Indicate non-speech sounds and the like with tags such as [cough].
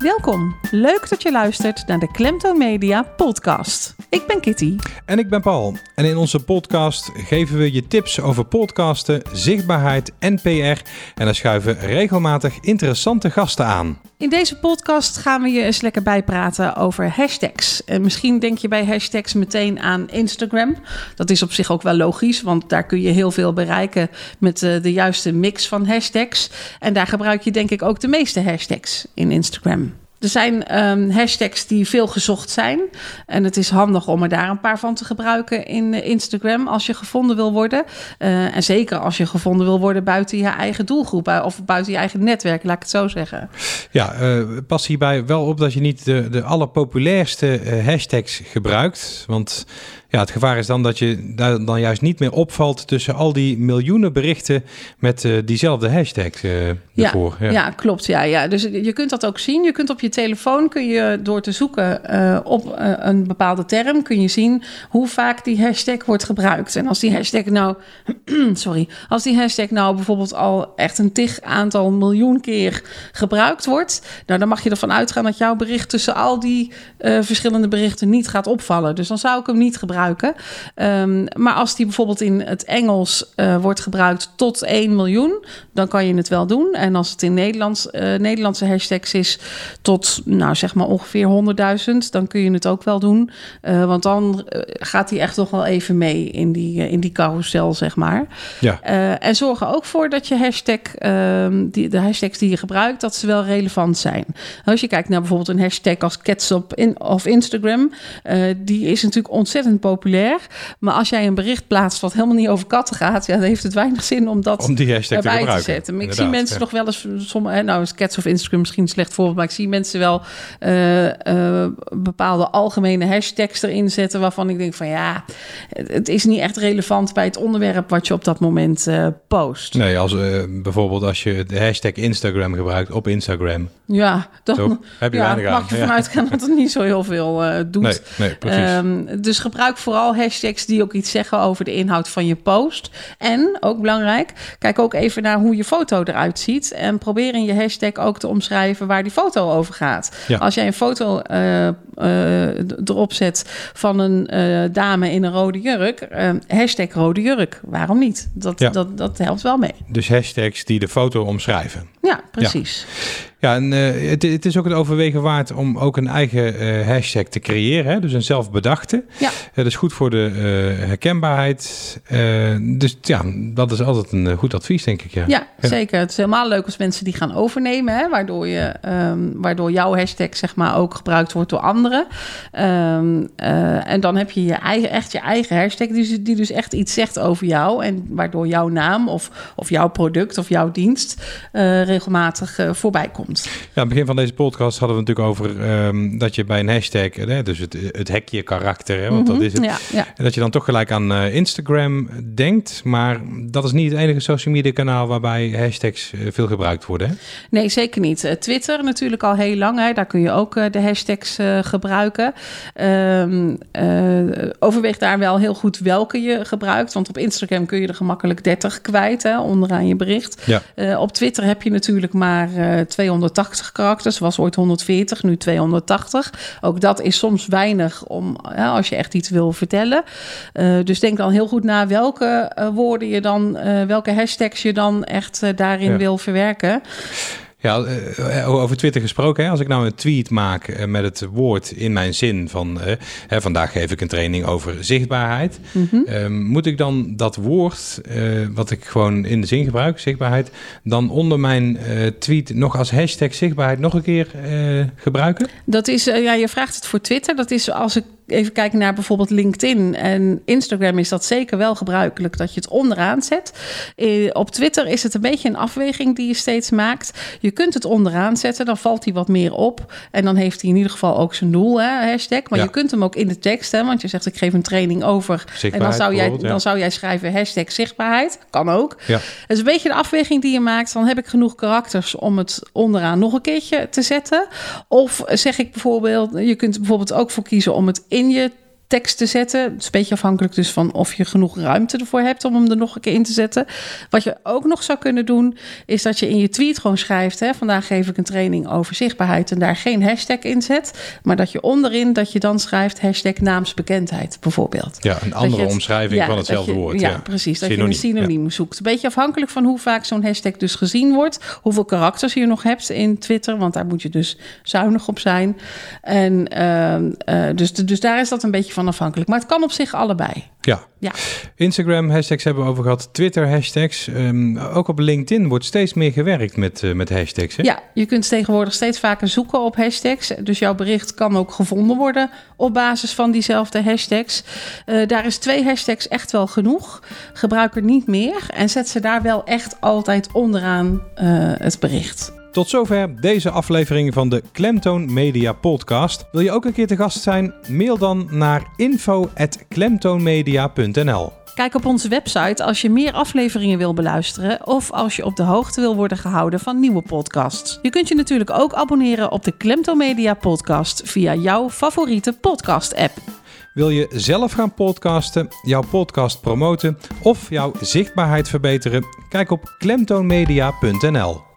Welkom. Leuk dat je luistert naar de Klemtoon Media podcast. Ik ben Kitty. En ik ben Paul. En in onze podcast geven we je tips over podcasten, zichtbaarheid en PR. En dan schuiven regelmatig interessante gasten aan. In deze podcast gaan we je eens lekker bijpraten over hashtags. En misschien denk je bij hashtags meteen aan Instagram. Dat is op zich ook wel logisch, want daar kun je heel veel bereiken met eh, de juiste mix van hashtags. En daar gebruik je denk ik ook de meeste hashtags in Instagram. Er zijn ehm, hashtags die veel gezocht zijn. En het is handig om er daar een paar van te gebruiken in uh, Instagram als je gevonden wil worden. Uh, en zeker als je gevonden wil worden buiten je eigen doelgroep uh, of buiten je eigen netwerk, laat ik het zo zeggen. Ja, pas hierbij wel op dat je niet de, de allerpopulairste hashtags gebruikt. Want ja, het gevaar is dan dat je daar dan juist niet meer opvalt tussen al die miljoenen berichten met uh, diezelfde hashtag uh, ja, ja, ja. klopt. Ja, ja. Dus je kunt dat ook zien. Je kunt op je telefoon, kun je door te zoeken uh, op een bepaalde term, kun je zien hoe vaak die hashtag wordt gebruikt. En als die hashtag nou, [clears throat] sorry, als die hashtag nou bijvoorbeeld al echt een tig aantal miljoen keer gebruikt wordt, nou dan mag je ervan uitgaan dat jouw bericht tussen al die verschillende berichten niet gaat opvallen. Dus dan zou ik hem niet gebruiken gebruiken. Um, maar als die bijvoorbeeld in het Engels uh, wordt gebruikt tot 1 miljoen, dan kan je het wel doen. En als het in Nederlands, uh, Nederlandse hashtags is tot, nou zeg maar ongeveer 100.000, dan kun je het ook wel doen. Uh, want dan gaat hij echt nog wel even mee in die, in die carousel, zeg maar. Ja. en zorg er ook voor dat je hashtag, ehm, die, de hashtags die je gebruikt, dat ze wel relevant zijn. Als je kijkt naar bijvoorbeeld een hashtag als ketchup in, of Instagram, die is natuurlijk ontzettend populair. Maar als jij een bericht plaatst wat helemaal niet over katten gaat, ja, dan heeft het weinig zin om dat om die hashtag erbij te, te zetten. Maar ik zie mensen ja. nog wel eens, sommige, nou, Cats of Instagram misschien een slecht voorbeeld, maar ik zie mensen wel uh, uh, bepaalde algemene hashtags erin zetten waarvan ik denk van ja, het is niet echt relevant bij het onderwerp wat je op dat moment uh, post. Nee, als bijvoorbeeld als je de hashtag Instagram gebruikt op Instagram. Ja, dan Zo, heb je ja, weinig mag je vanuit gaan dat het niet zo heel veel doet. Nee, nee precies. Um, dus gebruik vooral hashtags die ook iets zeggen over de inhoud van je post. En, ook belangrijk, kijk ook even naar hoe je foto eruit ziet. En probeer in je hashtag ook te omschrijven waar die foto over gaat. Ja. Als jij een foto uh, erop zet van een uh, dame in een rode jurk, hashtag rode jurk. Waarom niet? Dat, Ja. dat, dat helpt wel mee. Dus hashtags die de foto omschrijven. Ja, precies. Ja, en het, het, is ook het overwegen waard om ook een eigen hashtag te creëren. Hè? Dus een zelfbedachte. Ja. dat is goed voor de herkenbaarheid. dus ja, dat is altijd een goed advies, denk ik. Ja. Ja, ja, zeker. Het is helemaal leuk als mensen die gaan overnemen. Hè? Waardoor, je, um, waardoor jouw hashtag zeg maar, ook gebruikt wordt door anderen. Um, en dan heb je, je eigen, echt je eigen hashtag die, die dus echt iets zegt over jou. En waardoor jouw naam of, of jouw product of jouw dienst regelmatig voorbij komt. Ja, aan het begin van deze podcast hadden we natuurlijk over um, dat je bij een hashtag, hè, dus het, het hekje karakter, hè, want Mhm, dat is het. Ja, ja. En dat je dan toch gelijk aan uh, Instagram denkt, maar dat is niet het enige social media kanaal waarbij hashtags uh, veel gebruikt worden. Hè? Nee, zeker niet. Uh, Twitter natuurlijk al heel lang, hè. daar kun je ook de hashtags gebruiken. Um, overweeg daar wel heel goed welke je gebruikt, want op Instagram kun je er gemakkelijk 30 kwijt, hè, onderaan je bericht. Ja. op Twitter heb je natuurlijk maar 280 karakters, was ooit 140, nu 280. Ook dat is soms weinig om, ja, als je echt iets wil vertellen. Dus denk dan heel goed na welke woorden je dan, welke hashtags je dan echt daarin Ja. wil verwerken. Ja, uh, over Twitter gesproken. Hè? Als ik nou een tweet maak uh, met het woord in mijn zin van... Uh, hè, vandaag geef ik een training over zichtbaarheid. Mhm. Mm -hmm. moet ik dan dat woord, wat ik gewoon in de zin gebruik, zichtbaarheid... dan onder mijn tweet nog als hashtag zichtbaarheid nog een keer gebruiken? Dat is, ja, je vraagt het voor Twitter. Dat is als ik even kijken naar bijvoorbeeld LinkedIn en Instagram is dat zeker wel gebruikelijk dat je het onderaan zet. Eh, op Twitter is het een beetje een afweging die je steeds maakt. Je kunt het onderaan zetten, dan valt hij wat meer op en dan heeft hij in ieder geval ook zijn doel, hè, hashtag. Maar Ja. je kunt hem ook in de tekst, hè, want je zegt ik geef een training over en dan zou, jij, ja. dan zou jij schrijven hashtag zichtbaarheid. Kan ook. Ja. Het is een beetje de afweging die je maakt. Dan heb ik genoeg karakters om het onderaan nog een keertje te zetten. Of zeg ik bijvoorbeeld, je kunt er bijvoorbeeld ook voor kiezen om het in je tekst te zetten. Het is een beetje afhankelijk dus van of je genoeg ruimte ervoor hebt om hem er nog een keer in te zetten. Wat je ook nog zou kunnen doen, is dat je in je tweet gewoon schrijft: hè, vandaag geef ik een training over zichtbaarheid en daar geen hashtag in zet. Maar dat je onderin dat je dan schrijft hashtag naamsbekendheid bijvoorbeeld. Ja, een andere omschrijving van hetzelfde woord. Ja, precies. Dat je een synoniem zoekt. Een beetje afhankelijk van hoe vaak zo'n hashtag dus gezien wordt. Hoeveel karakters je nog hebt in Twitter. Want daar moet je dus zuinig op zijn. En ehm, eh, dus, dus daar is dat een beetje van afhankelijk. Maar het kan op zich allebei. Ja. ja. Instagram hashtags hebben we over gehad. Twitter hashtags. Ehm, ook op LinkedIn wordt steeds meer gewerkt met, uh, met hashtags. Hè? Ja, je kunt tegenwoordig steeds vaker zoeken op hashtags. Dus jouw bericht kan ook gevonden worden op basis van diezelfde hashtags. Uh, daar is twee hashtags echt wel genoeg. Gebruik er niet meer en zet ze daar wel echt altijd onderaan uh, het bericht. Tot zover deze aflevering van de Klemtoon Media Podcast. Wil je ook een keer te gast zijn? Mail dan naar info.klemtoonmedia.nl. Kijk op onze website als je meer afleveringen wil beluisteren of als je op de hoogte wil worden gehouden van nieuwe podcasts. Je kunt je natuurlijk ook abonneren op de Klemtoon Media Podcast via jouw favoriete podcast-app. Wil je zelf gaan podcasten, jouw podcast promoten of jouw zichtbaarheid verbeteren? Kijk op klemtoonmedia.nl.